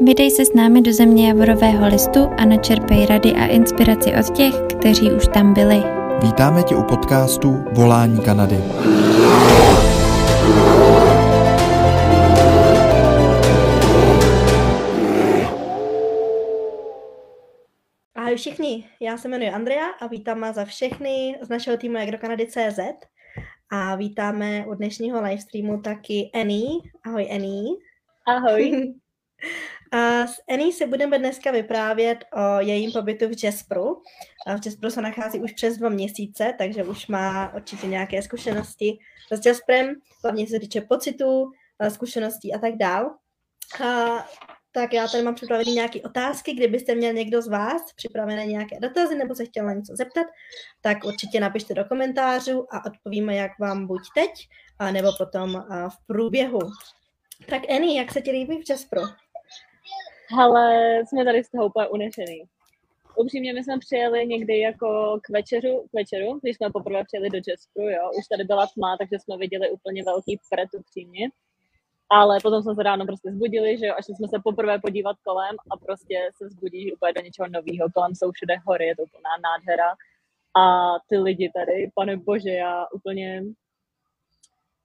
Vydej se s námi do země Javorového listu a načerpej rady a inspiraci od těch, kteří už tam byli. Vítáme tě u podcastu Volání Kanady. Ahoj všichni, já se jmenuji Andrea a vítám vás za všechny z našeho týmu CZ a vítáme u dnešního livestreamu taky Annie. Ahoj Annie. Ahoj. A s Annie si budeme dneska vyprávět o jejím pobytu v Jaspru. A v Jaspru se nachází už přes dva měsíce, takže už má určitě nějaké zkušenosti s Jasprem, hlavně se týče pocitů, zkušeností a tak dál. A tak já tady mám připravené nějaké otázky, kdybyste měl někdo z vás připravené nějaké dotazy nebo se chtěl na něco zeptat, tak určitě napište do komentářů a odpovíme, jak vám buď teď, a nebo potom v průběhu. Tak Eni, jak se ti líbí v Jaspru? Ale jsme tady z toho úplně unešený. Upřímně, my jsme přijeli někdy jako k večeru, k večeru, když jsme poprvé přijeli do Jaspru, jo. Už tady byla tma, takže jsme viděli úplně velký pret upřímně. Ale potom jsme se ráno prostě zbudili, že jo, až jsme se poprvé podívat kolem a prostě se zbudí úplně do něčeho nového. Kolem jsou všude hory, je to úplná nádhera. A ty lidi tady, pane bože, já úplně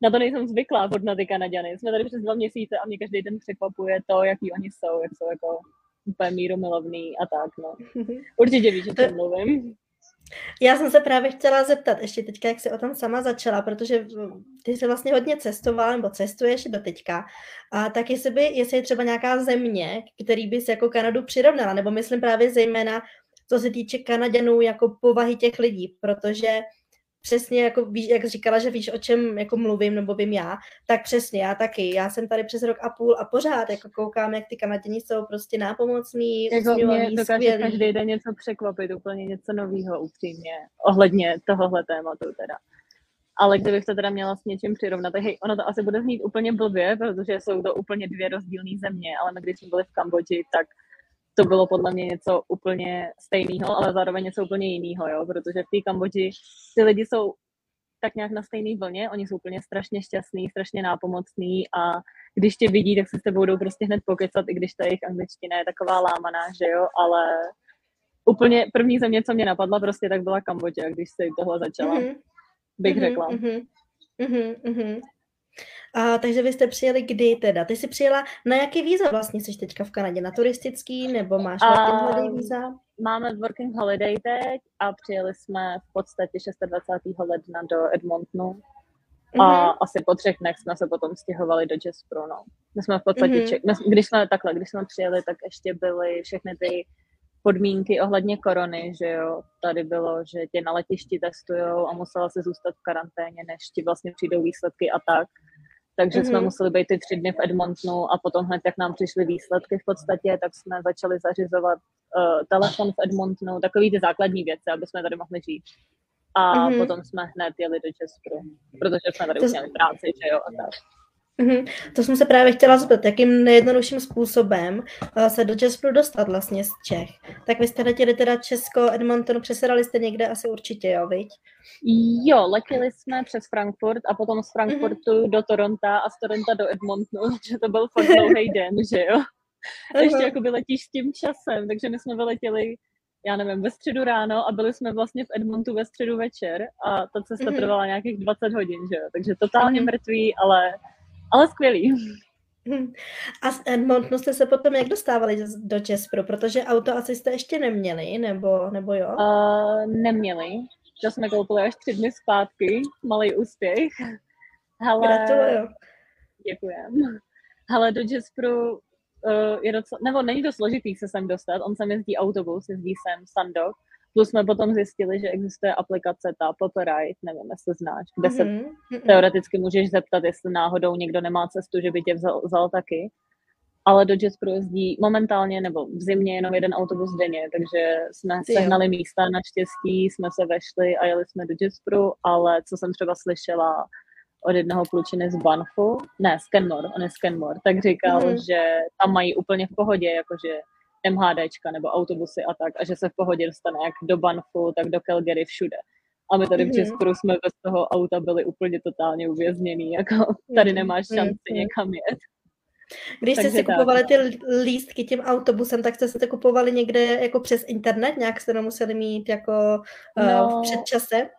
na to nejsem zvyklá od na ty Kanaděny. Jsme tady přes dva měsíce a mě každý den překvapuje to, jaký oni jsou, jak jsou jako úplně míromilovný a tak, no. Určitě víš, o čem mluvím. Já jsem se právě chtěla zeptat, ještě teďka, jak jsi o tom sama začala, protože ty jsi vlastně hodně cestovala, nebo cestuješ do teďka, a tak jestli by, jestli je třeba nějaká země, který bys jako Kanadu přirovnala, nebo myslím právě zejména, co se týče Kanaděnů jako povahy těch lidí, protože přesně jako víš, jak říkala, že víš, o čem jako mluvím, nebo vím já, tak přesně, já taky. Já jsem tady přes rok a půl a pořád jako koukám, jak ty Kanaděni jsou prostě nápomocní, jako mě dokáže každý den něco překvapit, úplně něco nového upřímně, ohledně tohohle tématu teda. Ale kdybych to teda měla s něčím přirovnat, tak hej, ono to asi bude znít úplně blbě, protože jsou to úplně dvě rozdílné země, ale my když jsme byli v Kambodži, tak to bylo podle mě něco úplně stejného, ale zároveň něco úplně jiného, jo, protože v té Kambodži ty lidi jsou tak nějak na stejné vlně, oni jsou úplně strašně šťastní, strašně nápomocní a když tě vidí, tak se s tebou budou prostě hned pokecat, i když ta jejich angličtina je taková lámaná, že jo, ale úplně první země, co mě napadla prostě, tak byla Kambodža, když se tohle začala, mm-hmm. bych mm-hmm, řekla. Mm-hmm, mm-hmm. A, takže vy jste přijeli kdy teda? Ty jsi přijela, na jaký víza vlastně jsi teďka v Kanadě? Na turistický nebo máš working holiday víza? Máme working holiday teď a přijeli jsme v podstatě 26. ledna do Edmontonu. Mm-hmm. A mhm. asi po třech dnech jsme se potom stěhovali do Jaspru, no. My jsme v podstatě, mm-hmm. ček- když jsme takhle, když jsme přijeli, tak ještě byly všechny ty podmínky ohledně korony, že jo, tady bylo, že tě na letišti testujou a musela se zůstat v karanténě, než ti vlastně přijdou výsledky a tak takže mm-hmm. jsme mhm. museli být ty tři dny v Edmontonu a potom hned, jak nám přišly výsledky v podstatě, tak jsme začali zařizovat uh, telefon v Edmontonu, takový ty základní věci, aby jsme tady mohli žít. A mm-hmm. potom jsme hned jeli do Česku, protože jsme tady to... už měli práci, že jo, a tak. Mm-hmm. To jsem se právě chtěla zeptat, jakým nejjednodušším způsobem uh, se do Jaspru dostat vlastně z Čech. Tak vy jste letěli teda Česko, Edmontonu, přesedali jste někde asi určitě, jo, viď? Jo, letěli jsme přes Frankfurt a potom z Frankfurtu mm-hmm. do Toronta a z Toronta do Edmontonu, že to byl fakt dlouhý den, že jo? Ještě jako by letíš s tím časem, takže my jsme vyletěli já nevím, ve středu ráno a byli jsme vlastně v Edmontu ve středu večer a ta cesta mm-hmm. trvala nějakých 20 hodin, že jo? Takže totálně mm-hmm. mrtvý, ale ale skvělý. A z Edmontonu jste se potom jak dostávali do Jaspru? Protože auto asi jste ještě neměli, nebo, nebo jo? Uh, neměli. To jsme koupili až tři dny zpátky. Malý úspěch. Hele, Gratuluju. Děkujem. Ale do Jaspru uh, je docela, nebo není to složitý se sem dostat. On sem jezdí autobus, jezdí sem Sandok Plus jsme potom zjistili, že existuje aplikace ta Popperite, nevím, jestli znáš, kde se mm-hmm. teoreticky můžeš zeptat, jestli náhodou někdo nemá cestu, že by tě vzal, vzal taky. Ale do Jaspru jezdí momentálně nebo v zimě jenom jeden autobus denně, takže jsme Ty sehnali jo. místa naštěstí, jsme se vešli a jeli jsme do Jaspru, ale co jsem třeba slyšela od jednoho klučiny z Banfu, ne, z Kenmore, on je z Kenmore, tak říkal, mm-hmm. že tam mají úplně v pohodě, jakože MHDčka nebo autobusy a tak, a že se v pohodě dostane jak do Banfu, tak do Calgary všude. A my tady v mhm. Česku jsme bez toho auta byli úplně totálně uvězněný, jako tady nemáš šanci mm-hmm. někam jet. Když jste si tak, kupovali no. ty lístky tím autobusem, tak jste si to kupovali někde jako přes internet? Nějak jste to museli mít jako uh, v No. předčase?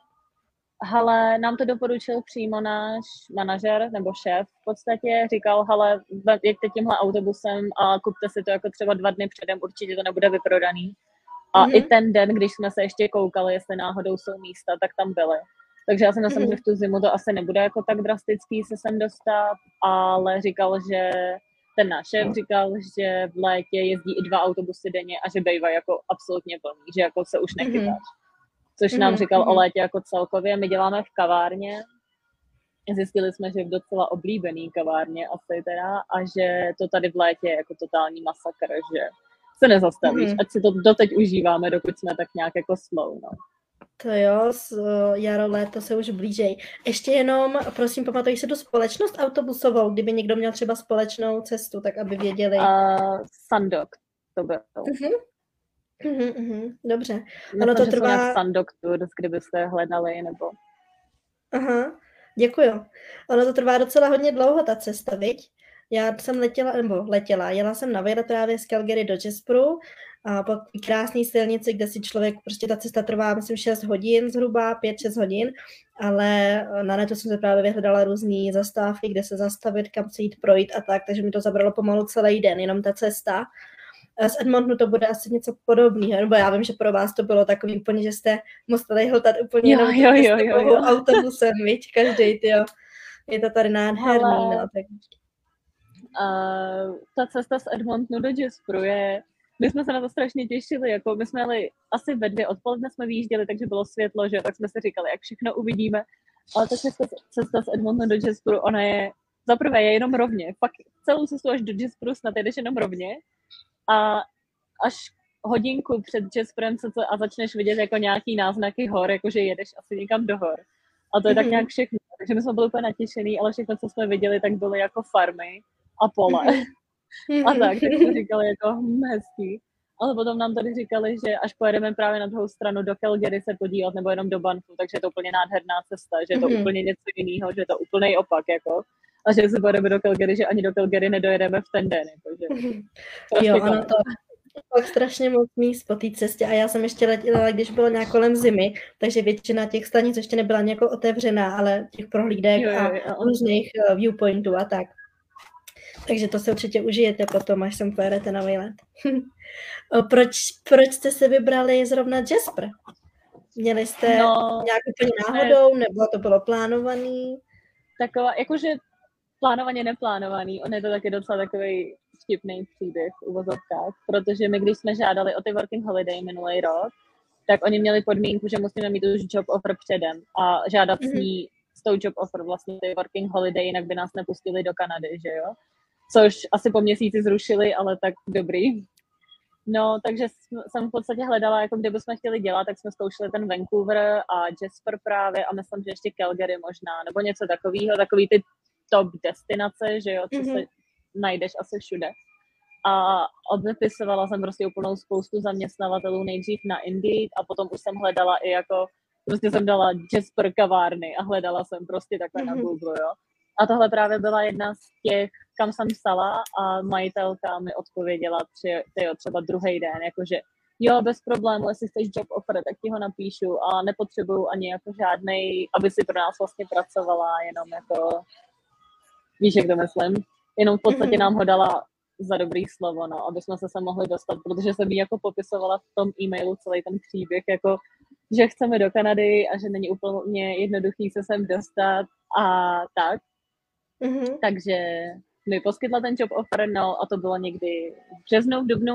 Ale nám to doporučil přímo náš manažer nebo šéf v podstatě. Říkal, hele, jeďte tímhle autobusem a kupte si to jako třeba dva dny předem, určitě to nebude vyprodaný. A Mhm. i ten den, když jsme se ještě koukali, jestli náhodou jsou místa, tak tam byly. Takže já si myslím, Mhm. že v tu zimu to asi nebude jako tak drastický se sem dostat, ale říkal, že ten náš šéf říkal, že v létě jezdí i dva autobusy denně a že bývají jako absolutně plný, že jako se už nechytáš. Mhm. Což nám Mhm, říkal o mhm. létě jako celkově. My děláme v kavárně, zjistili jsme, že v docela oblíbený kavárně asi teda a že to tady v létě je jako totální masakr, že se nezastavíš, Mhm. ať si to doteď užíváme, dokud jsme tak nějak jako slow, no. To jo, uh, jaro, léto se už blížej. Ještě jenom, prosím, pamatuj si tu společnost autobusovou, kdyby někdo měl třeba společnou cestu, tak aby věděli. A Sandok to byl. Mhm. Dobře. Myslím, Ono to že jsou trvá- nějak Sandok Tours, kdybyste hledali, nebo... Aha, děkuju. Ono to trvá docela hodně dlouho, ta cesta, viď? Já jsem letěla, nebo letěla, jela jsem na výlet právě z Calgary do Jasperu a po krásné silnici, kde si člověk, prostě ta cesta trvá, myslím, 6 hodin zhruba, 5-6 hodin, ale na netu jsem se právě vyhledala různé zastávky, kde se zastavit, kam se jít projít a tak, takže mi to zabralo pomalu celý den, jenom ta cesta. A Z Edmontonu to bude asi něco podobného, nebo já vím, že pro vás to bylo takový úplně, že jste museli hltat úplně Jo, jenom jo, jo, jo, jo. autobusem, viď, každý, jo. Je to tady nádherný, Hele. no, tak A ta cesta z Edmontonu do Jasperu je, my jsme se na to strašně těšili, jako my jsme jeli asi ve dvě odpoledne jsme vyjížděli, takže bylo světlo, že tak jsme si říkali, jak všechno uvidíme. Ale ta cesta, cesta z Edmontonu do Jasperu, ona je, za prvé je jenom rovně, pak celou cestu až do Jasperu snad jedeš jenom rovně a až hodinku před se to, a začneš vidět jako nějaký náznaky hor, jakože jedeš asi někam do hor. A to je tak Mhm. nějak všechno. Takže my jsme byli úplně natěšený, ale všechno, co jsme viděli, tak byly jako farmy a pole. A tak, tak jsme říkali jako hm, hezký. Ale potom nám tady říkali, že až pojedeme právě na druhou stranu do Calgary se podívat nebo jenom do Banfu, takže je to úplně nádherná cesta, že je to Mhm. úplně něco jiného, že je to úplný opak, jako. A že se pojedeme do Calgary, že ani do Calgary nedojedeme v ten den, jakože. Jo, ono to pak strašně moc míst po té cestě a já jsem ještě letěla, když bylo nějak kolem zimy, takže většina těch stanic ještě nebyla nějak otevřená, ale těch prohlídek Jo, jo, a jo. různých eh, viewpointů a tak. Takže to se určitě užijete potom, až sem pojedete na výlet. Proč, proč jste se vybrali zrovna Jasper? Měli jste No, nějak úplně náhodou, nebo to bylo plánovaný? taková, jakože plánovaně neplánovaný, on je to taky docela takový vtipný příběh v uvozovkách, protože my, když jsme žádali o ty working holiday minulý rok, tak oni měli podmínku, že musíme mít už job offer předem a žádat Mhm. s ní s tou job offer vlastně ty working holiday, jinak by nás nepustili do Kanady, že jo? Což asi po měsíci zrušili, ale tak dobrý. No, takže jsem v podstatě hledala, jako kde bychom chtěli dělat, tak jsme zkoušeli ten Vancouver a Jasper právě a myslím, že ještě Calgary možná, nebo něco takového, takový ty top destinace, že jo, co Mhm. se najdeš asi všude. A odvypisovala jsem prostě úplnou spoustu zaměstnavatelů nejdřív na Indeed a potom už jsem hledala i jako, prostě jsem dala Jasper kavárny a hledala jsem prostě takhle na Mhm. Google, jo. A tohle právě byla jedna z těch, kam jsem psala a majitelka mi odpověděla tři, tyjo, třeba druhý den, jakože jo, bez problému, jestli chceš job offer, tak ti ho napíšu a nepotřebuju ani jako žádnej, aby si pro nás vlastně pracovala, jenom jako, víš, jak to myslím, jenom v podstatě Mhm. nám ho dala za dobrý slovo, no, aby jsme se sem mohli dostat, protože jsem jí jako popisovala v tom e-mailu celý ten příběh, jako, že chceme do Kanady a že není úplně jednoduchý se sem dostat a tak. Mhm. Takže mi poskytla ten job offer, no a to bylo někdy v březnu, v dubnu.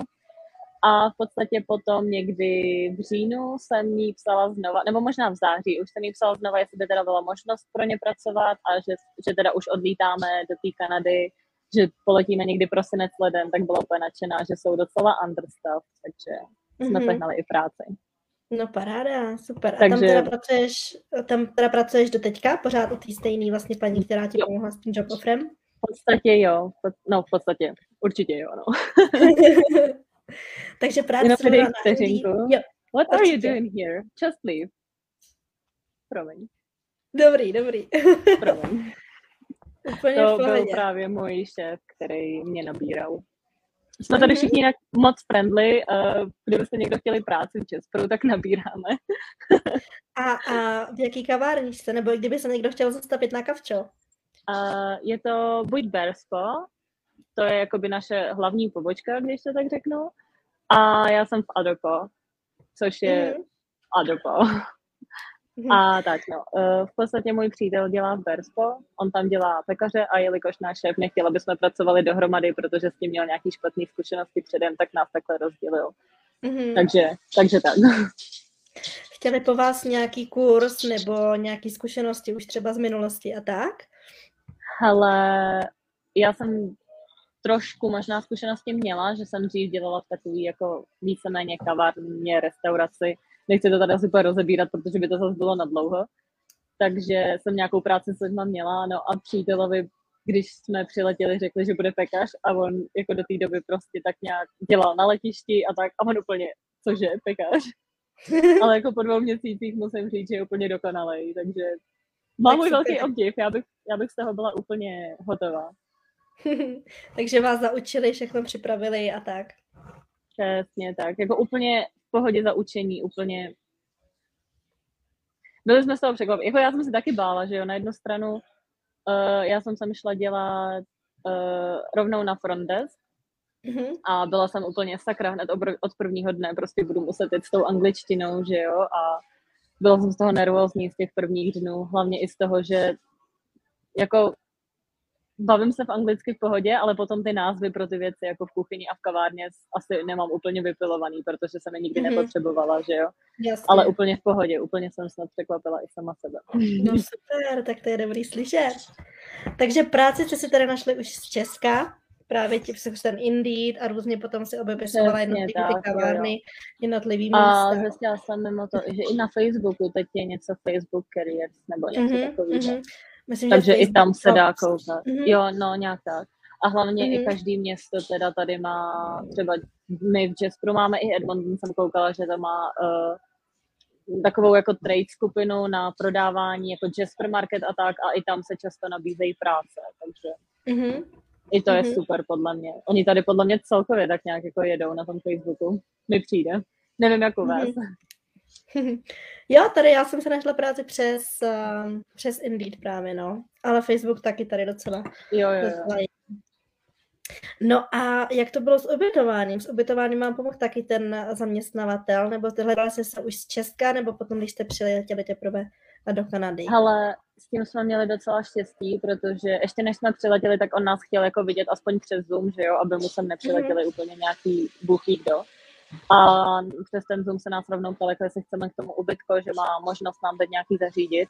A v podstatě potom někdy v říjnu jsem jí psala znova, nebo možná v září, už jsem jí psala znova, jestli by teda byla možnost pro ně pracovat a že, že teda už odlítáme do té Kanady, že poletíme někdy prosinec leden, tak byla úplně nadšená, že jsou docela understaffed, takže jsme Mhm. sehnali i práci. No paráda, super. A Takže- tam teda pracuješ, tam teda pracuješ do teďka, pořád u té stejné vlastně paní, která ti pomohla s tím job offerem? V podstatě jo, no v podstatě, určitě jo, no. Takže práce Jenom na vteřinku. Jo, What are you doing here? Just leave. Promiň, dobrý, dobrý. promiň. Úplně to byl právě můj šéf, který mě nabíral. Jsme tady všichni jak moc friendly, uh, kdybyste někdo chtěli práci v Česku, tak nabíráme. A, a v jaký kavárně jste? Nebo kdyby se někdo chtěl zastavit na kavčo? Uh, je to buď Berspo, to je jakoby naše hlavní pobočka, když to tak řeknu, a já jsem v Adopo, což je Mhm. Adopo. Mhm. A tak no, eh, v podstatě můj přítel dělá v Berspo, on tam dělá pekaře a jelikož náš šéf nechtěl, aby jsme pracovali dohromady, protože s tím měl nějaký špatný zkušenosti předem, tak nás takhle rozdělil. Mhm. Takže, takže tak. Chtěli po vás nějaký kurz nebo nějaké zkušenosti už třeba z minulosti a tak? Ale já jsem trošku možná zkušenosti měla, že jsem dřív dělala v takový jako víceméně kavárně, restauraci. Nechci to tady super rozebírat, protože by to zase bylo na dlouho. Takže jsem nějakou práci s lidma měla, no a přítelovi, když jsme přiletěli, řekli, že bude pekař a on jako do té doby prostě tak nějak dělal na letišti a tak a on úplně, cože, pekař? Ale jako po dvou měsících musím říct, že je úplně dokonalej, takže mám můj velký obdiv, já bych, já bych z toho byla úplně hotová. Takže vás zaučili, všechno připravili a tak. Přesně tak. Jako úplně v pohodě za učení, úplně... Byli jsme z toho překvapeni. Jako já jsem se taky bála, že jo, na jednu stranu uh, já jsem sem šla dělat uh, rovnou na front desk Mhm. a byla jsem úplně sakra hned obr- od prvního dne, prostě budu muset jít s tou angličtinou, že jo, a byla jsem z toho nervózní z těch prvních dnů, hlavně i z toho, že jako bavím se v anglicky v pohodě, ale potom ty názvy pro ty věci jako v kuchyni a v kavárně asi nemám úplně vypilovaný, protože jsem je nikdy Mhm. nepotřebovala, že jo. Jasně. Ale úplně v pohodě, úplně jsem snad překvapila i sama sebe. No super, tak to je dobrý slyšet. Takže práci jste si tady našli už z Česka, právě ti přes ten Indeed a různě potom si obepisovala ty tak, jo. kavárny, jednotlivý A místa. zjistila jsem mimo to, že i na Facebooku teď je něco Facebook Careers nebo něco Mhm, takového. mhm. Myslím, Takže i tam se dá koukat. Mhm. Jo, no nějak tak. A hlavně Mhm. i každý město teda tady má, třeba my v Jaspru máme i Edmonton, jsem koukala, že to má uh, takovou jako trade skupinu na prodávání, jako Jasper Market a tak, a i tam se často nabízejí práce, takže Mhm. i to je Mhm. super podle mě. Oni tady podle mě celkově tak nějak jako jedou na tom Facebooku, mi přijde. Nevím, jak u vás. Mhm. Jo, tady já jsem se našla práci přes, um, přes Indeed právě, no. Ale Facebook taky tady docela. Jo, jo, jo. docela je. No a jak to bylo s ubytováním? S ubytováním vám pomohl taky ten zaměstnavatel, nebo ty hledali jste se už z Česka, nebo potom, když jste přiletěli teprve do Kanady? Hele, s tím jsme měli docela štěstí, protože ještě než jsme přiletěli, tak on nás chtěl jako vidět aspoň přes Zoom, že jo, aby mu sem nepřiletěli mm-hmm. úplně nějaký buchý kdo. A přes ten Zoom se nás rovnou ptali, jestli chceme k tomu ubytko, že má možnost nám teď nějaký zařídit.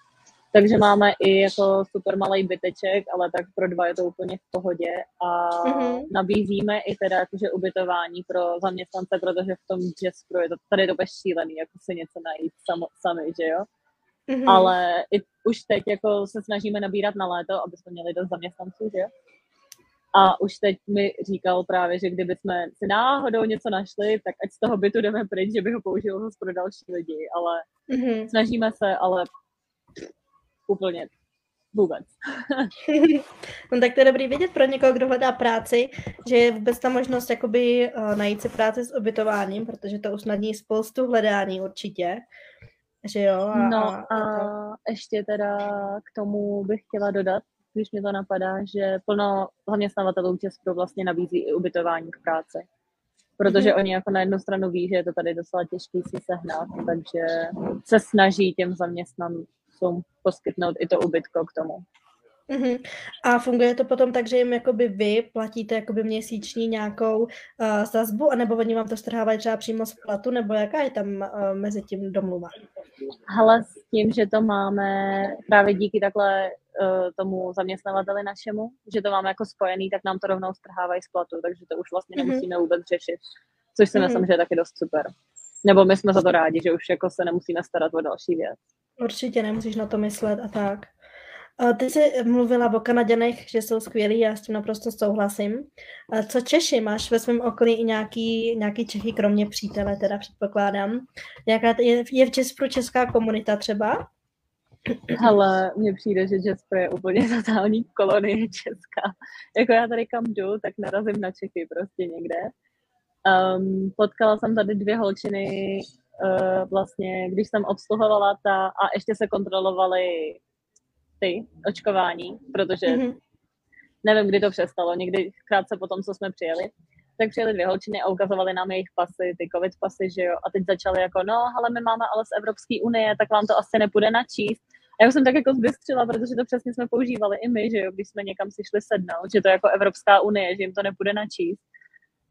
Takže máme i jako super malý byteček, ale tak pro dva je to úplně v pohodě a Mhm. nabízíme i teda jakože ubytování pro zaměstnance, protože v tom Jasperu je to, tady je to šílený, jako si něco najít samo, sami, že jo. Mhm. Ale i už teď jako se snažíme nabírat na léto, aby jsme měli dost zaměstnanců, že jo. A už teď mi říkal právě, že kdyby jsme si náhodou něco našli, tak ať z toho bytu jdeme pryč, že by ho použil zase pro další lidi, ale Mhm. snažíme se, ale úplně vůbec. no tak to je dobrý vidět pro někoho, kdo hledá práci, že je vůbec ta možnost jakoby uh, najít si práci s ubytováním, protože to usnadní spoustu hledání určitě. Že jo? A, No a, a ještě teda k tomu bych chtěla dodat, když mě to napadá, že plno zaměstnavatelů Česku vlastně nabízí i ubytování k práci. Protože Mhm. oni jako na jednu stranu ví, že je to tady docela těžký si sehnat, takže se snaží těm zaměstnancům poskytnout i to ubytko k tomu. Mhm. A funguje to potom tak, že jim jakoby vy platíte jakoby měsíční nějakou uh, sazbu, anebo oni vám to strhávají třeba přímo z platu, nebo jaká je tam uh, mezi tím domluva? Ale s tím, že to máme právě díky takhle uh, tomu zaměstnavateli našemu, že to máme jako spojený, tak nám to rovnou strhávají z platu, takže to už vlastně Mhm. nemusíme vůbec řešit, což si Mhm. myslím, že je taky dost super. Nebo my jsme za to rádi, že už jako se nemusíme starat o další věc. Určitě nemusíš na to myslet a tak. A ty jsi mluvila o Kanaděnech, že jsou skvělí, já s tím naprosto souhlasím. A co Češi? Máš ve svém okolí i nějaký, nějaký Čechy, kromě přítele, teda předpokládám. Nějaká, je, je v Česku česká komunita třeba? Ale mně přijde, že Jasper je úplně totální kolonie Česka. Jako já tady kam jdu, tak narazím na Čechy prostě někde. Um, potkala jsem tady dvě holčiny, uh, vlastně, když jsem obsluhovala ta, a ještě se kontrolovaly ty očkování, protože mm-hmm. nevím, kdy to přestalo, někdy krátce po tom, co jsme přijeli, tak přijeli dvě holčiny a ukazovali nám jejich pasy, ty covid pasy, že jo, a teď začali jako, no, ale my máme ale z Evropské unie, tak vám to asi nepůjde načíst. A já jsem tak jako zbystřila, protože to přesně jsme používali i my, že jo, když jsme někam si šli sednout, že to je jako Evropská unie, že jim to nepůjde načíst.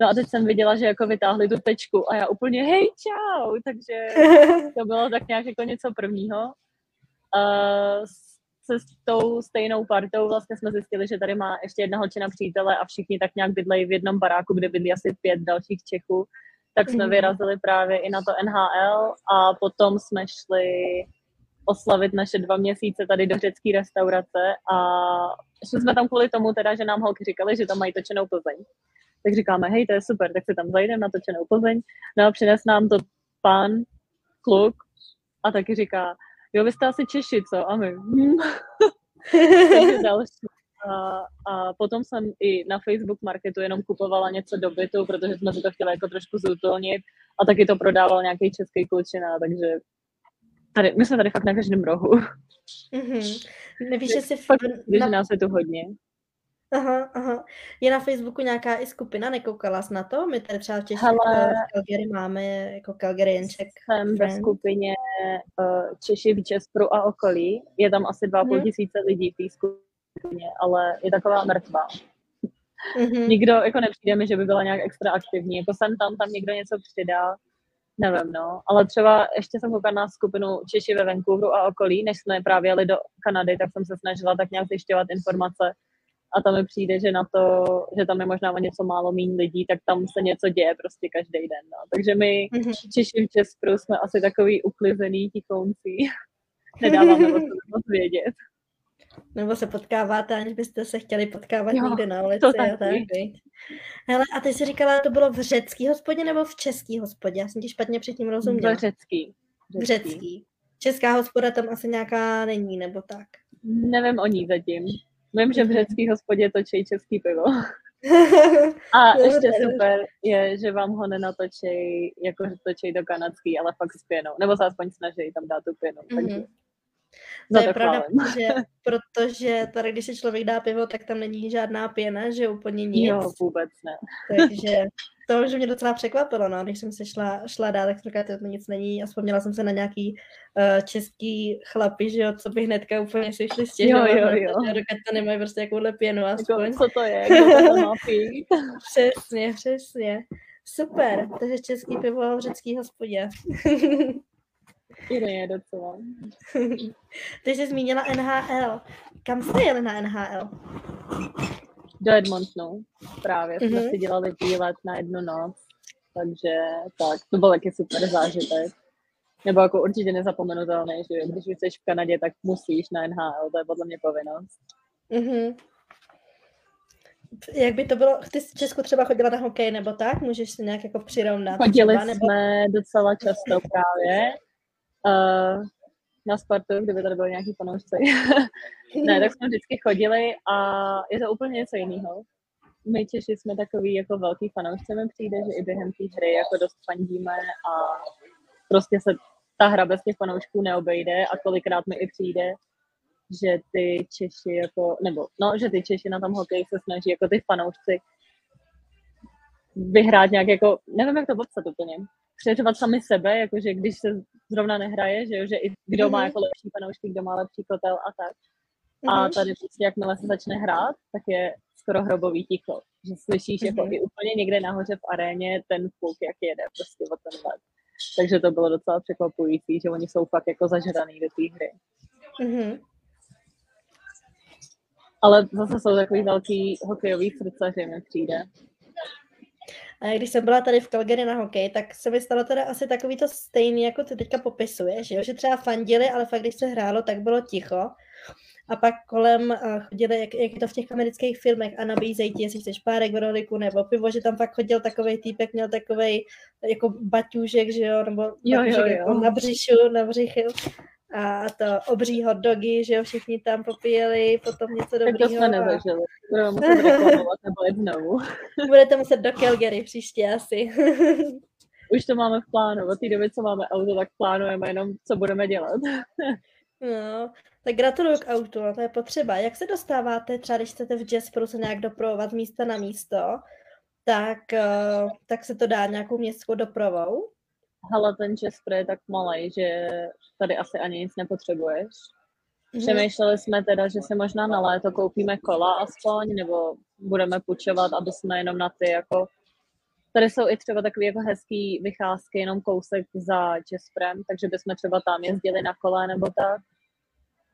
No a teď jsem viděla, že jako vytáhli tu tečku a já úplně hej, čau, takže to bylo tak nějak jako něco prvního. Uh, se s tou stejnou partou vlastně jsme zjistili, že tady má ještě jedna holčina přítele a všichni tak nějak bydlejí v jednom baráku, kde bydlí asi pět dalších Čechů. Tak jsme mm-hmm. vyrazili právě i na to NHL a potom jsme šli oslavit naše dva měsíce tady do řecké restaurace a šli jsme tam kvůli tomu teda, že nám holky říkali, že tam mají točenou Plzeň. Tak říkáme, hej, to je super, tak se tam zajdeme na točenou Plzeň. No a přines nám to pán, kluk a taky říká, jo, vy jste asi Češi, co? A my. Takže další. A, a potom jsem i na Facebook Marketu jenom kupovala něco do bytu, protože jsme si to chtěli jako trošku zútolnit a taky to prodával nějaký český klučina, takže tady, my jsme tady fakt na každém rohu. Mm-hmm. Nevíš, že si fakt, na... nás je tu hodně. Aha, aha. Je na Facebooku nějaká i skupina, nekoukala jsi na to? My tady třeba v Češi Hele, v Calgary máme jako Calgary Jenček. Jsem ve skupině uh, Češi v Česku a okolí. Je tam asi dva půl mhm. tisíce lidí v té skupině, ale je taková mrtvá. Mm-hmm. Nikdo jako nepřijde mi, že by byla nějak extra aktivní. Jako jsem tam, tam někdo něco přidá, nevím, no. Ale třeba ještě jsem koukala na skupinu Češi ve Vancouveru a okolí, než jsme právě jeli do Kanady, tak jsem se snažila tak nějak zjišťovat informace, a tam mi přijde, že na to, že tam je možná o něco málo méně lidí, tak tam se něco děje prostě každý den. No. Takže my mm-hmm. Češi v Česku jsme asi takový uklizený tichouncí. Nedáváme o tom moc vědět. Nebo se potkáváte, aniž byste se chtěli potkávat jo, někde na ulici. A tak. Hele, a ty jsi říkala, to bylo v řecký hospodě nebo v český hospodě? Já jsem ti špatně předtím rozuměla. V řecký. řecký. řecký. Česká hospoda tam asi nějaká není, nebo tak? Nevím o ní zatím. Vím, že v řecký hospodě točí český pivo. A ještě super je, že vám ho nenatočej, jako že točí do kanadský, ale fakt s pěnou. Nebo se aspoň snaží tam dát tu pěnu. Takže mm-hmm. To je pravda, protože, protože tady, když si člověk dá pivo, tak tam není žádná pěna, že úplně nic. Jo, vůbec ne. Takže to už mě docela překvapilo, no, když jsem se šla, šla dál, tak jsem říkala, to nic není a vzpomněla jsem se na nějaký uh, český chlapy, že jo, co by hnedka úplně si šli stěžovat, jo, jo, jo. dokud to nemají prostě jakouhle pěnu aspoň. Jako, co to je, kdo to má pít? přesně, přesně. Super, takže český pivo v řecký hospodě. je docela. Ty jsi zmínila NHL. Kam jste jeli na NHL? Do Edmontonu. Právě jsme mm-hmm. si dělali výlet na jednu noc. Takže tak, to byl taky super zážitek. Nebo jako určitě nezapomenutelný, že když jsi v Kanadě, tak musíš na NHL, to je podle mě povinnost. Mm-hmm. Jak by to bylo, ty v Česku třeba chodila na hokej nebo tak? Můžeš se nějak jako přirovnat? Chodili třeba, nebo... jsme docela často právě uh, na Spartu, kdyby tady byly nějaký fanoušci. ne, tak jsme vždycky chodili a je to úplně něco jiného. My Češi jsme takový jako velký fanoušci, mi přijde, že i během té hry jako dost fandíme a prostě se ta hra bez těch fanoušků neobejde a kolikrát mi i přijde, že ty Češi jako, nebo no, že ty Češi na tom hokeji se snaží jako ty fanoušci vyhrát nějak jako, nevím, jak to popsat úplně, přeřvat sami sebe, jakože když se zrovna nehraje, že, jo, že i kdo mm-hmm. má mhm. jako lepší fanoušky, kdo má lepší kotel a tak. Mm-hmm. A mhm. tady prostě, jakmile se začne hrát, tak je skoro hrobový ticho. Že slyšíš mm-hmm. jako mhm. i úplně někde nahoře v aréně ten fuk, jak jede prostě o ten let. Takže to bylo docela překvapující, že oni jsou fakt jako zažraný do té hry. Mm-hmm. Ale zase jsou takový velký hokejový srdcaři, mi přijde. A když jsem byla tady v Calgary na hokej, tak se mi stalo teda asi takový to stejný, jako ty teďka popisuješ, že, že třeba fandili, ale fakt když se hrálo, tak bylo ticho. A pak kolem uh, chodili, jak, jak je to v těch amerických filmech, a nabízejí ti, jestli chceš párek v roliku nebo pivo, že tam fakt chodil takový týpek, měl takový jako baťůžek, že jo, nebo jo, jo, jo. Jako na břišu, na břichy. A to obří hot dogy, že jo, všichni tam popíjeli, potom něco dobrýho. Tak to jsme nezažili. Budeme muset reklamovat nebo jet znovu. Budete muset do Calgary příště asi. Už to máme v plánu. Od té doby, co máme auto, tak plánujeme jenom, co budeme dělat. No, tak gratuluju k autu, no, to je potřeba. Jak se dostáváte, třeba když chcete v Jasperu se nějak doprovovat místa na místo, tak, uh, tak se to dá nějakou městskou dopravou? Hele, ten Jasper je tak malý, že tady asi ani nic nepotřebuješ. Přemýšleli jsme teda, že si možná na léto koupíme kola aspoň, nebo budeme půjčovat, aby jsme jenom na ty jako Tady jsou i třeba takové jako hezký vycházky, jenom kousek za Česprem, takže bychom třeba tam jezdili na kole nebo tak.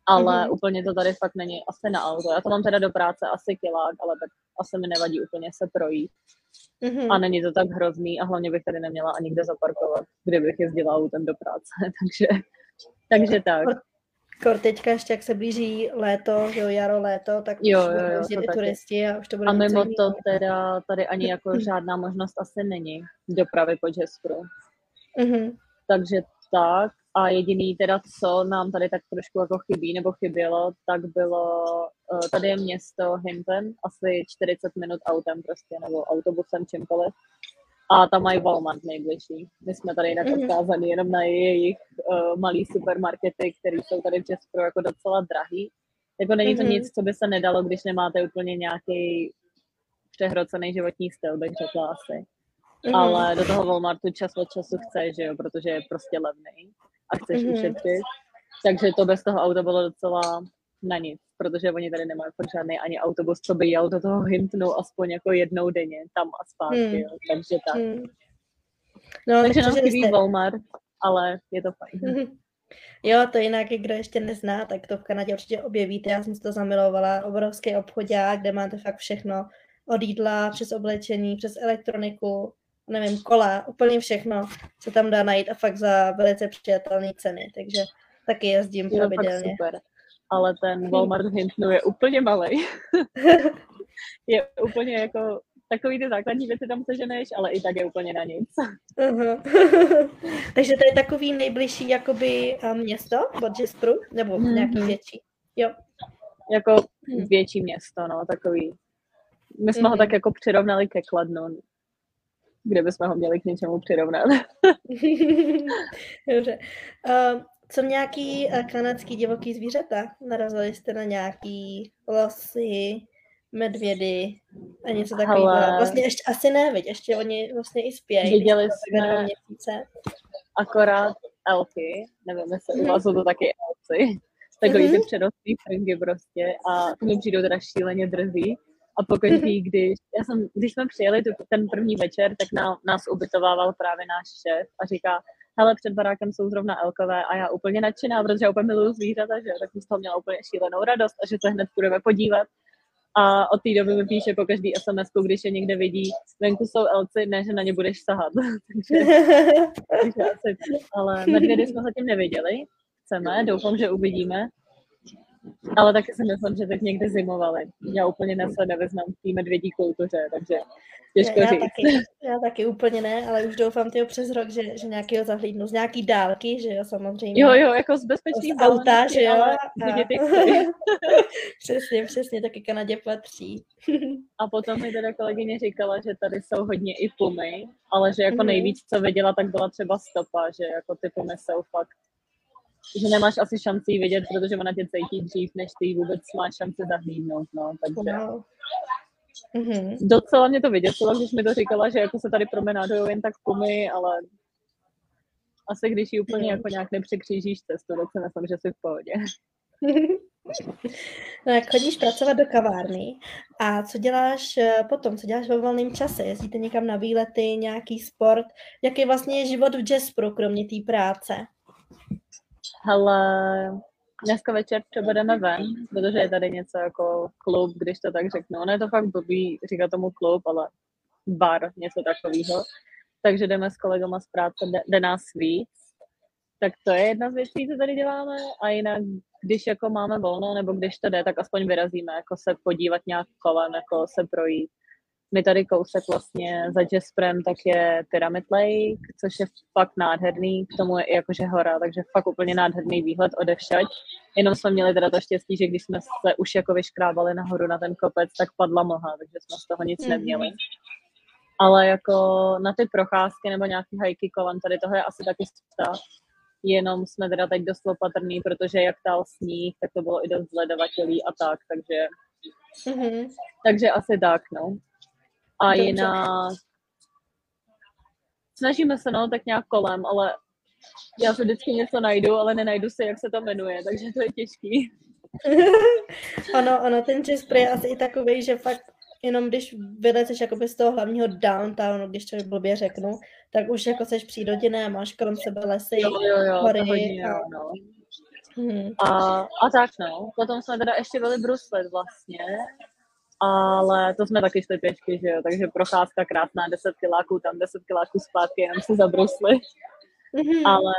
Ale mm-hmm. úplně to tady fakt není asi na auto. Já to mám teda do práce asi kilák, ale tak asi mi nevadí úplně se projít. Mm-hmm. A není to tak hrozný a hlavně bych tady neměla ani kde zaparkovat, kdybych jezdila autem do práce. takže, takže tak. Kor teďka ještě, jak se blíží léto, jo, jaro, léto, tak jo, jo, jo, jezdit i turisti a už to bude A mimo to teda tady ani jako žádná možnost asi není dopravy po Jasperu. Mm-hmm. Takže tak. A jediný teda, co nám tady tak trošku jako chybí nebo chybělo, tak bylo, eh, tady je město Hinton, asi 40 minut autem prostě, nebo autobusem, čímkoliv a tam mají Walmart nejbližší. My jsme tady jinak mm-hmm. odkázaní jenom na jejich uh, malý supermarkety, které jsou tady v Česku jako docela drahý. Jako není to mm-hmm. nic, co by se nedalo, když nemáte úplně nějaký přehrocený životní styl, bych řekla asi. Mm-hmm. Ale do toho Walmartu čas od času chceš, že jo, protože je prostě levný a chceš mm-hmm. ušetřit. Takže to bez toho auta bylo docela na nic, protože oni tady nemají fakt žádný ani autobus, co by jel do toho Hintonu aspoň jako jednou denně, tam a zpátky, hmm. jo. takže tak. Hmm. No, takže nám chybí jste... Walmart, ale je to fajn. Hmm. Jo, to jinak, kdo ještě nezná, tak to v Kanadě určitě objevíte. Já jsem si to zamilovala. Obrovský obchodák, kde máte fakt všechno. Od jídla, přes oblečení, přes elektroniku, nevím, kola, úplně všechno se tam dá najít a fakt za velice přijatelné ceny. Takže taky jezdím pravidelně. super ale ten Walmart v Hintonu je úplně malý. je úplně jako takový ty základní věci tam seženeš, ale i tak je úplně na nic. Uh-huh. Takže to je takový nejbližší jakoby město od Jasperu, nebo mm-hmm. nějaký větší? Jo. Jako hmm. větší město, no, takový. My jsme mm-hmm. ho tak jako přirovnali ke Kladnu, kde bychom ho měli k něčemu přirovnat. Dobře. Uh, co nějaký uh, kanadský divoký zvířata? Narazili jste na nějaký losy, medvědy a něco takového. Ale... Vlastně ještě asi ne, viď? ještě oni vlastně i spějí. Viděli jsme měsíce. akorát elky, nevím, jestli u vás jsou to taky elci, takový ty mhm. předostní fringy prostě a to mi přijdou teda šíleně drzí. A pokud když, já jsem, když jsme přijeli tu, ten první večer, tak na, nás ubytovával právě náš šéf a říká, hele, před barákem jsou zrovna elkové a já úplně nadšená, protože já úplně miluju zvířata, že tak jsem z toho měla úplně šílenou radost a že se hned budeme podívat. A od té doby mi píše po každý SMS, když je někde vidí, venku jsou elci, ne, že na ně budeš sahat. takže, takže asi, ale medvědy jsme zatím neviděli. Chceme, doufám, že uvidíme. Ale taky si myslím, že teď někdy zimovali. Já úplně se nevyznám v té medvědí kultuře, takže těžko já, říct. Taky, já taky úplně ne, ale už doufám tyho přes rok, že, že nějakého zahlídnu z nějaký dálky, že jo, samozřejmě. Jo, jo, jako z bezpečných z auta, že jo. A... A... přesně, přesně, taky Kanadě patří. a potom mi teda kolegyně říkala, že tady jsou hodně i pumy, ale že jako mm-hmm. nejvíc, co viděla, tak byla třeba stopa, že jako ty pumy jsou fakt že nemáš asi šanci vidět, protože ona tě cítí dřív, než ty vůbec máš šanci zahlídnout, no, takže... Mm-hmm. Docela mě to vyděsilo, když mi to říkala, že jako se tady promenádují jen tak kumy, ale asi když ji úplně mm. jako nějak nepřekřížíš cestu, tak si myslím, že jsi v pohodě. No jak chodíš pracovat do kavárny a co děláš eh, potom, co děláš ve volném čase? Jezdíte někam na výlety, nějaký sport? Jaký vlastně je život v Jaspru, kromě té práce? Hele, dneska večer třeba jdeme ven, protože je tady něco jako klub, když to tak řeknu. Ono je to fakt blbý říká tomu klub, ale bar, něco takového. Takže jdeme s kolegama z práce, jde nás víc. Tak to je jedna z věcí, co tady děláme. A jinak, když jako máme volno, nebo když to jde, tak aspoň vyrazíme, jako se podívat nějak kolem, jako se projít. My tady kousek vlastně za Jasperem, tak je Pyramid Lake, což je fakt nádherný, k tomu je i jakože hora, takže fakt úplně nádherný výhled odevšať. Jenom jsme měli teda to štěstí, že když jsme se už jako vyškrábali nahoru na ten kopec, tak padla mlha, takže jsme z toho nic mm-hmm. neměli. Ale jako na ty procházky nebo nějaký hajky kolem tady toho je asi taky stav. Jenom jsme teda teď dost opatrný, protože jak tal sníh, tak to bylo i dost zledovatelý a tak, takže mm-hmm. takže asi tak, no. A Dobře. jinak snažíme se no tak nějak kolem, ale já se vždycky něco najdu, ale nenajdu si, jak se to jmenuje, takže to je těžký. ano, ano, ten Jasper je asi i takový, že fakt jenom když vylezeš jakoby z toho hlavního downtownu, když to blbě řeknu, tak už jako seš přírodě, máš kolem sebe lesy, jo, jo, jo, hory. Hodně, a... no. Hmm. A, a tak no, potom jsme teda ještě byli bruslit vlastně, ale to jsme taky šli pěšky, že jo, takže procházka krásná, 10 kiláků tam, 10 kiláků zpátky, jenom si zabrusli. Mm-hmm. Ale,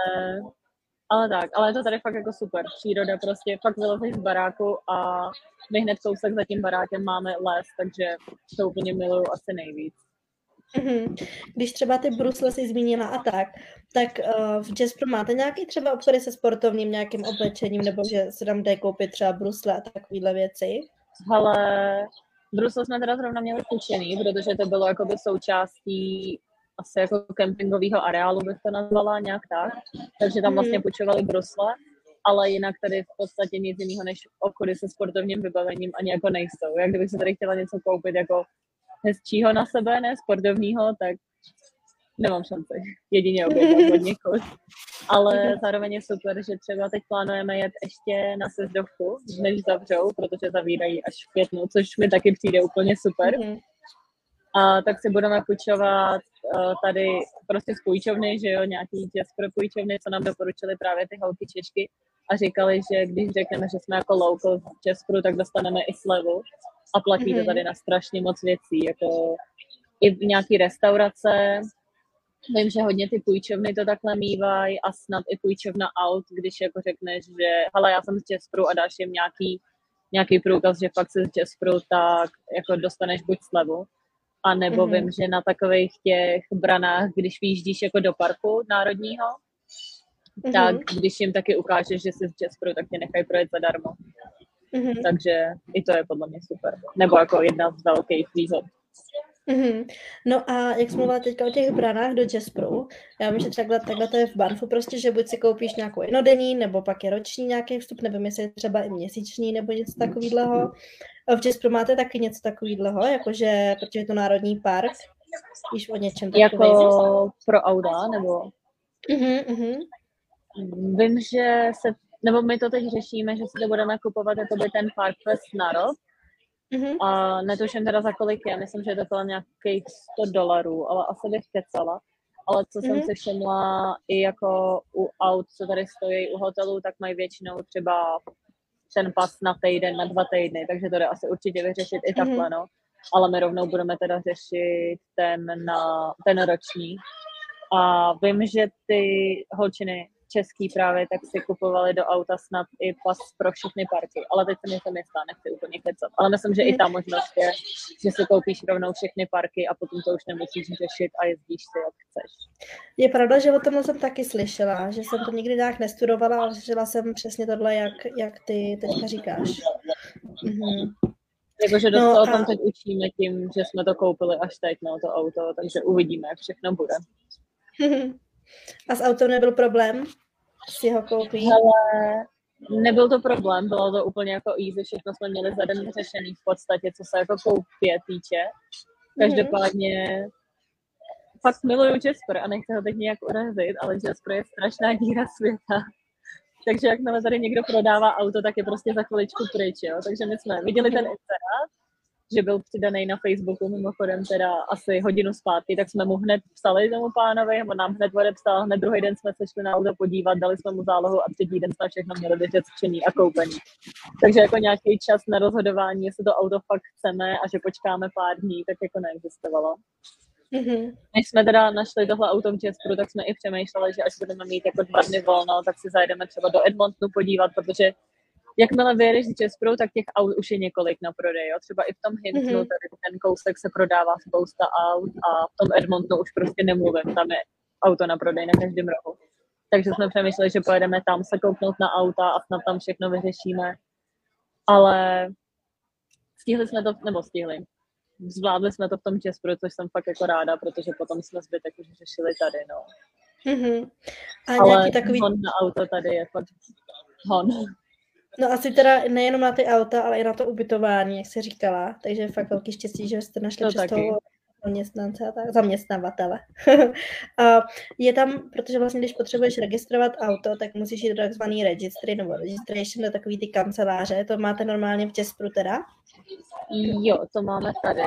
ale tak, ale je to tady fakt jako super. Příroda prostě, fakt vylezeš z baráku a my hned kousek za tím barákem máme les, takže to úplně miluju asi nejvíc. Mm-hmm. Když třeba ty brusle si zmínila a tak, tak uh, v Jasper máte nějaký třeba obchody se sportovním nějakým oblečením, nebo že se tam jde koupit třeba brusle a takovéhle věci? Ale Brusel jsme teda zrovna měli půjčený, protože to bylo jakoby součástí asi jako kempingového areálu bych to nazvala nějak tak. Takže tam vlastně mhm. půjčovali brusle, ale jinak tady v podstatě nic jiného než obchody se sportovním vybavením ani jako nejsou. Jak kdybych se tady chtěla něco koupit jako hezčího na sebe, ne sportovního, tak nemám šanci. Jedině objednat od někoho. Ale zároveň je super, že třeba teď plánujeme jet ještě na sezdovku, než zavřou, protože zavírají až v květnu, což mi taky přijde úplně super. Mm-hmm. A tak si budeme půjčovat uh, tady prostě z půjčovny, že jo, nějaký pro půjčovny, co nám doporučili právě ty holky Češky a říkali, že když řekneme, že jsme jako local v Česku, tak dostaneme i slevu a platí mm-hmm. to tady na strašně moc věcí, jako i nějaký restaurace, Vím, že hodně ty půjčovny to takhle mývají a snad i půjčovna aut, když jako řekneš, že hele, já jsem z Jasperu a dáš jim nějaký, nějaký průkaz, že fakt jsi z Jasperu, tak jako dostaneš buď slevu, a nebo mm-hmm. vím, že na takových těch branách, když vyjíždíš jako do parku národního, mm-hmm. tak když jim taky ukážeš, že jsi z Jasperu, tak tě nechají projet zadarmo. Mm-hmm. Takže i to je podle mě super. Nebo jako jedna z velkých výhod. Mm-hmm. No a jak jsme mluvila teďka o těch branách do Jaspru, já vím, že třeba takhle to je v Banfu prostě, že buď si koupíš nějakou jednodenní, nebo pak je roční nějaký vstup, nevím, jestli je třeba i měsíční, nebo něco takového. V Jaspru máte taky něco takového, jakože, protože je to národní park, víš o něčem takovém. Jako pro Auda, nebo? Mm-hmm, mm-hmm. Vím, že se, nebo my to teď řešíme, že si to budeme kupovat jako by ten Park Fest na rok, Mm-hmm. A netuším teda za kolik je, myslím, že je to kolem nějakých 100 dolarů, ale asi bych kecala. Ale co mm-hmm. jsem si všimla i jako u aut, co tady stojí u hotelů, tak mají většinou třeba ten pas na týden, na dva týdny, takže to jde asi určitě vyřešit i takhle, mm-hmm. no. Ale my rovnou budeme teda řešit ten, na, ten roční. A vím, že ty holčiny český právě, tak si kupovali do auta snad i pas pro všechny parky, ale teď se mi to jistá, nechci úplně kecat. Ale myslím, že i ta možnost je, že si koupíš rovnou všechny parky a potom to už nemusíš řešit a jezdíš si, jak chceš. Je pravda, že o tom jsem taky slyšela, že jsem to nikdy nějak nestudovala, ale slyšela jsem přesně tohle, jak, jak ty teďka říkáš. Mhm. Jakože dost no, a... o tom teď učíme tím, že jsme to koupili až teď, no, to auto, takže uvidíme, jak všechno bude. A s autem nebyl problém si ho koupit? Ale nebyl to problém, bylo to úplně jako easy, všechno jsme měli za den řešený v podstatě, co se jako koupě týče. Každopádně mm-hmm. fakt miluju Jasper a nechci ho teď nějak urazit, ale Jasper je strašná díra světa. Takže jakmile tady někdo prodává auto, tak je prostě za chviličku pryč, jo. Takže my jsme viděli ten že byl přidaný na Facebooku mimochodem teda asi hodinu zpátky, tak jsme mu hned psali tomu pánovi, on nám hned odepsal, hned druhý den jsme se šli na auto podívat, dali jsme mu zálohu a třetí den jsme všechno měli vyřešený a koupený. Takže jako nějaký čas na rozhodování, jestli to auto fakt chceme a že počkáme pár dní, tak jako neexistovalo. Mm-hmm. Než jsme teda našli tohle auto v Jasperu, tak jsme i přemýšleli, že až budeme mít jako dva dny volno, tak si zajdeme třeba do Edmontonu podívat, protože jakmile vyjedeš z Jasperu, tak těch aut už je několik na prodej. Jo? Třeba i v tom Hintonu, mm-hmm. tady ten kousek se prodává spousta aut a v tom Edmontonu už prostě nemluvím, tam je auto na prodej na každém rohu. Takže jsme přemýšleli, že pojedeme tam se kouknout na auta a snad tam všechno vyřešíme. Ale stihli jsme to, nebo stihli, zvládli jsme to v tom Jasperu, což jsem fakt jako ráda, protože potom jsme zbytek už řešili tady, no. Mm-hmm. A Ale nějaký takový... hon na auto tady je fakt hon. No asi teda nejenom na ty auta, ale i na to ubytování, jak jsi říkala. Takže fakt velký štěstí, že jste našli taky. toho zaměstnance a tak, zaměstnavatele. a je tam, protože vlastně, když potřebuješ registrovat auto, tak musíš jít do takzvaný registry nebo registration do takový ty kanceláře. To máte normálně v Jasperu teda? Jo, to máme tady,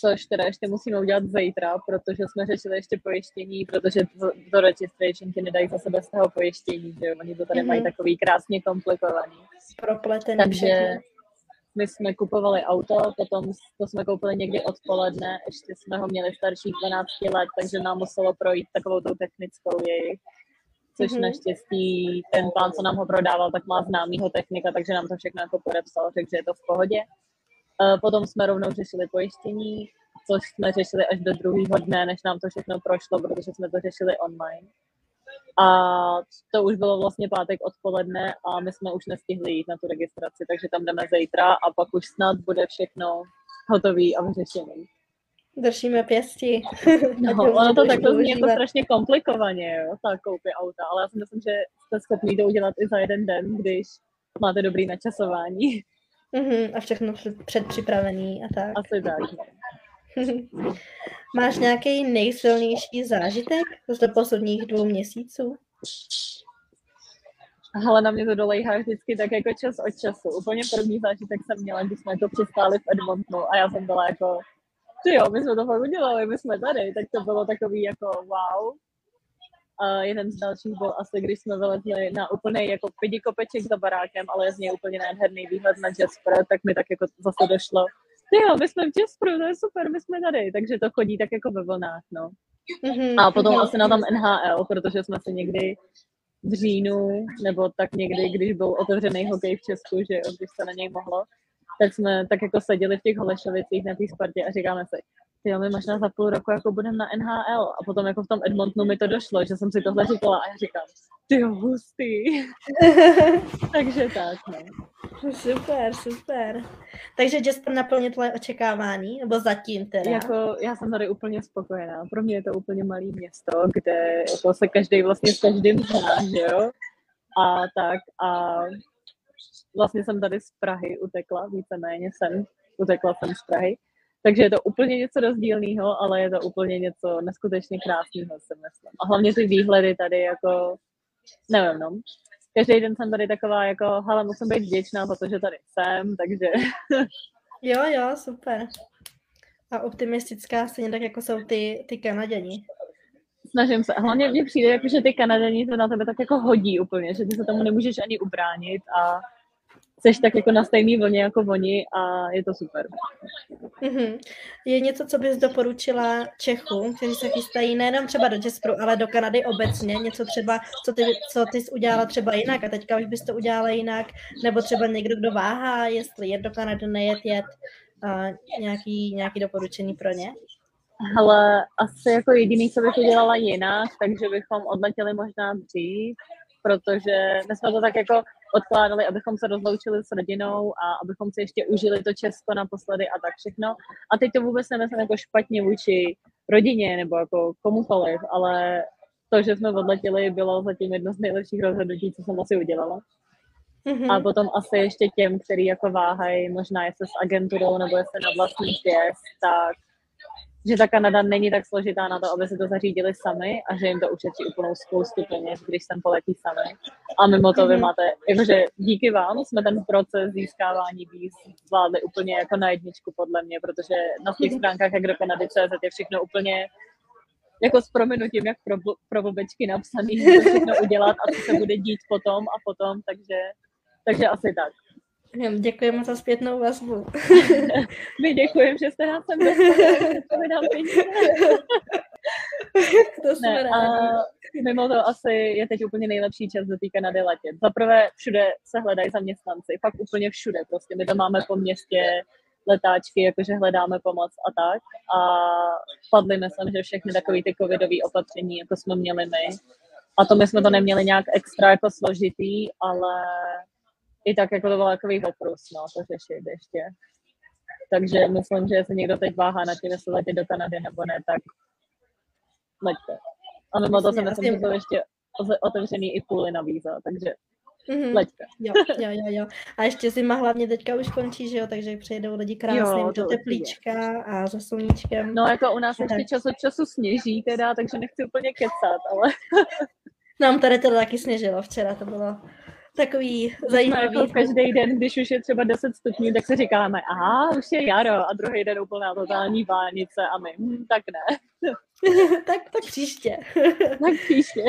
což teda ještě musíme udělat zítra, protože jsme řešili ještě pojištění, protože to- do registration ti nedají za sebe z toho pojištění, že jo? Oni to tady Mhm. mají takový krásně komplikovaný. Propletený Takže my jsme kupovali auto, potom to jsme koupili někdy odpoledne, ještě jsme ho měli starších 12 let, takže nám muselo projít takovou tou technickou jejich. Což Mhm. naštěstí ten pán, co nám ho prodával, tak má známýho technika, takže nám to všechno jako podepsal, řekl, že je to v pohodě. Eh, Potom jsme rovnou řešili pojištění, což jsme řešili až do druhého dne, než nám to všechno prošlo, protože jsme to řešili online. A to už bylo vlastně pátek odpoledne a my jsme už nestihli jít na tu registraci, takže tam jdeme zítra a pak už snad bude všechno hotový a vyřešený. Držíme pěsti. No, ono to takhle zní jako strašně komplikovaně, jo, ta koupě auta, ale já si myslím, že jste schopný to udělat i za jeden den, když máte dobrý načasování. Mhm, a všechno před- předpřipravený a tak. Asi tak. Máš nějaký nejsilnější zážitek z posledních dvou měsíců? Ale na mě to dolejhá vždycky tak jako čas od času. Úplně první zážitek jsem měla, když jsme jako přistáli v Edmontonu a já jsem byla jako, ty jo, my jsme to fakt udělali, my jsme tady, tak to bylo takový jako wow. A jeden z dalších byl asi, když jsme vylezli na úplný jako pidi kopeček za barákem, ale je z něj úplně nádherný výhled na Jasper, tak mi tak jako zase došlo, jo, my jsme v Jasperu, to je super, my jsme tady, takže to chodí tak jako ve vlnách, no. Mhm, A potom asi na tam NHL, protože jsme si někdy v říjnu, nebo tak někdy, když byl otevřený hokej v Česku, že jo, když se na něj mohlo, tak jsme tak jako seděli v těch Holešovicích na té Spartě a říkáme si, ty my možná za půl roku jako budeme na NHL. A potom jako v tom Edmontonu mi to došlo, že jsem si tohle říkala a já říkám, ty jo, hustý. Takže tak, no. Super, super. Takže Jasper naplnil tvoje očekávání, nebo zatím teda? Jako, já jsem tady úplně spokojená. Pro mě je to úplně malé město, kde jako se každý vlastně s každým zná, že jo? A tak a vlastně jsem tady z Prahy utekla, víceméně jsem, utekla jsem z Prahy. Takže je to úplně něco rozdílného, ale je to úplně něco neskutečně krásného, si myslím. A hlavně ty výhledy tady jako, nevím, no. Každý den jsem tady taková jako, hele, musím být vděčná za to, že tady jsem, takže Jo, jo, super. A optimistická stejně tak, jako jsou ty, ty Kanaděni. snažím se. Hlavně mně přijde, jako, že ty Kanaděni to na tebe tak jako hodí úplně, že ty se tomu nemůžeš ani ubránit a jsi tak jako na stejný vlně jako oni a je to super. Mhm. Je něco, co bys doporučila Čechům, kteří se chystají nejenom třeba do Jasperu, ale do Kanady obecně? Něco třeba, co ty, co ty jsi udělala třeba jinak a teďka už bys to udělala jinak? Nebo třeba někdo, kdo váhá, jestli jet do Kanady, nejet, jet? A nějaký, nějaký doporučení pro ně? Ale asi jako jediný, co bych udělala jinak, takže bychom odletěli možná dřív, protože my jsme to tak jako odkládali, abychom se rozloučili s rodinou a abychom si ještě užili to Česko naposledy a tak všechno. A teď to vůbec nemyslím jako špatně vůči rodině nebo jako komukoliv, ale to, že jsme odletěli, bylo zatím jedno z nejlepších rozhodnutí, co jsem asi udělala. Mhm. A potom asi ještě těm, který jako váhají, možná jestli s agenturou nebo jestli na vlastní pěst, tak že ta Kanada není tak složitá na to, aby se to zařídili sami a že jim to ušetří úplnou spoustu peněz, když sem poletí sami. A mimo to vy Mhm. máte, jakože díky vám jsme ten proces získávání víz zvládli úplně jako na jedničku podle mě, protože na těch stránkách jak do Kanady CZ je všechno úplně jako s prominutím, jak pro, pro blbečky napsaný, že to všechno udělat a co se bude dít potom a potom, takže, takže asi tak. Děkujeme za zpětnou vazbu. My děkujeme, že jste nás sem dostali, to vydám peníze. to jsme Ne, a mimo to asi je teď úplně nejlepší čas do té Kanady letět. Za prvé všude se hledají zaměstnanci, fakt úplně všude prostě. My to máme po městě letáčky, jakože hledáme pomoc a tak. A padly myslím, že všechny takové ty covidové opatření, jako jsme měli my. A to my jsme to neměli nějak extra jako složitý, ale i tak jako to bylo takový oprus, no, to řešit ještě. Takže myslím, že jestli někdo teď váhá na tím, jestli letět do Kanady nebo ne, tak leďte. A mimo to si myslím, že jsou ještě otevřený i půly na víza, takže Mm-hmm. Leďte. Jo, jo, jo, jo. A ještě zima hlavně teďka už končí, že jo, takže přijedou lidi krásně do teplíčka a za sluníčkem. No jako u nás tak. ještě čas od času sněží teda, takže nechci úplně kecat, ale... Nám tady to taky sněžilo včera, to bylo takový zajímavý. Jako každý den, když už je třeba 10 stupňů, tak si říkáme, aha, už je jaro a druhý den úplná totální vánice a my, hm, tak ne. tak, tak příště. tak příště.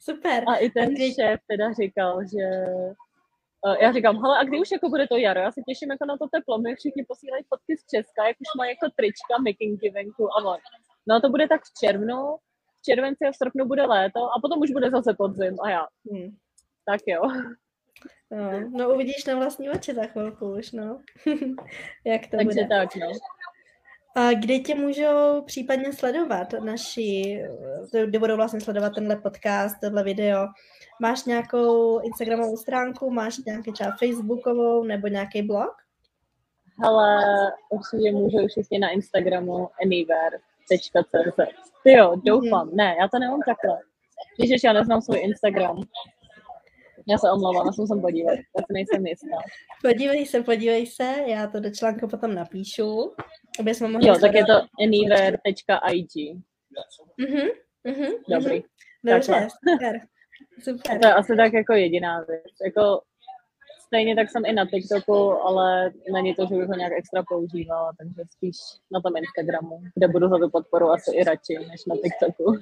Super. A i ten kdy... šéf teda říkal, že uh, já říkám, hele, a kdy už jako bude to jaro? Já se těším jako na to teplo. My všichni posílají fotky z Česka, jak už mají jako trička, mikinky venku a on. No to bude tak v červnu, v červenci a v srpnu bude léto a potom už bude zase podzim a já. Hmm. Tak jo. No, no uvidíš na vlastní oči za chvilku už, no. Jak to Takže bude. tak, no. A kde tě můžou případně sledovat naši, kde budou vlastně sledovat tenhle podcast, tohle video? Máš nějakou Instagramovou stránku, máš nějaký třeba Facebookovou nebo nějaký blog? Hele, určitě můžou všichni na Instagramu anywhere.cz. Jo, doufám. Mm-hmm. Ne, já to nemám takhle. Ježiš, já neznám svůj Instagram. Já se omlouvám, já jsem se podívat, já se nejsem jistá. Podívej se, podívej se, já to do článku potom napíšu, aby jsme mohli... Jo, tak je to anywhere.ig. Mhm, mhm, Dobrý. Mhm. Dobře, super. Super. To je asi tak jako jediná věc. Jako stejně tak jsem i na TikToku, ale není to, že bych ho nějak extra používala, takže spíš na tom Instagramu, kde budu za tu podporu asi i radši, než na TikToku.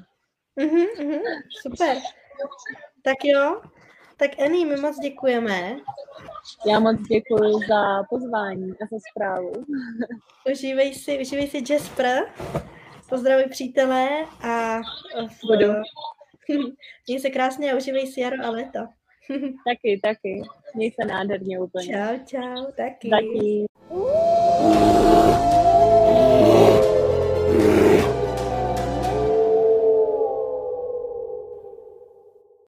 Mhm, mhm, super. Tak jo, tak Eni, my moc děkujeme. Já moc děkuji za pozvání a za zprávu. Užívej si, užívej si Jasper. Pozdravuj přátelé a budu. Měj se krásně a užívej si jaro a léto. taky, taky. Měj se nádherně úplně. Čau, čau, taky. Taky.